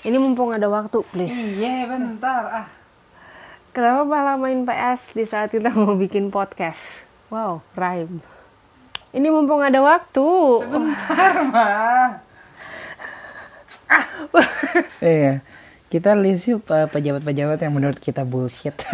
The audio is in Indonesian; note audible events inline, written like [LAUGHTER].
Ini mumpung ada waktu, please. Iya, bentar. Ah, Kenapa malah main PS di saat kita [LAUGHS] mau bikin podcast? Wow, rhyme. Ini mumpung ada waktu. sebentar, mah. Iya. Kita list yuk pejabat-pejabat yang menurut kita bullshit. [LAUGHS]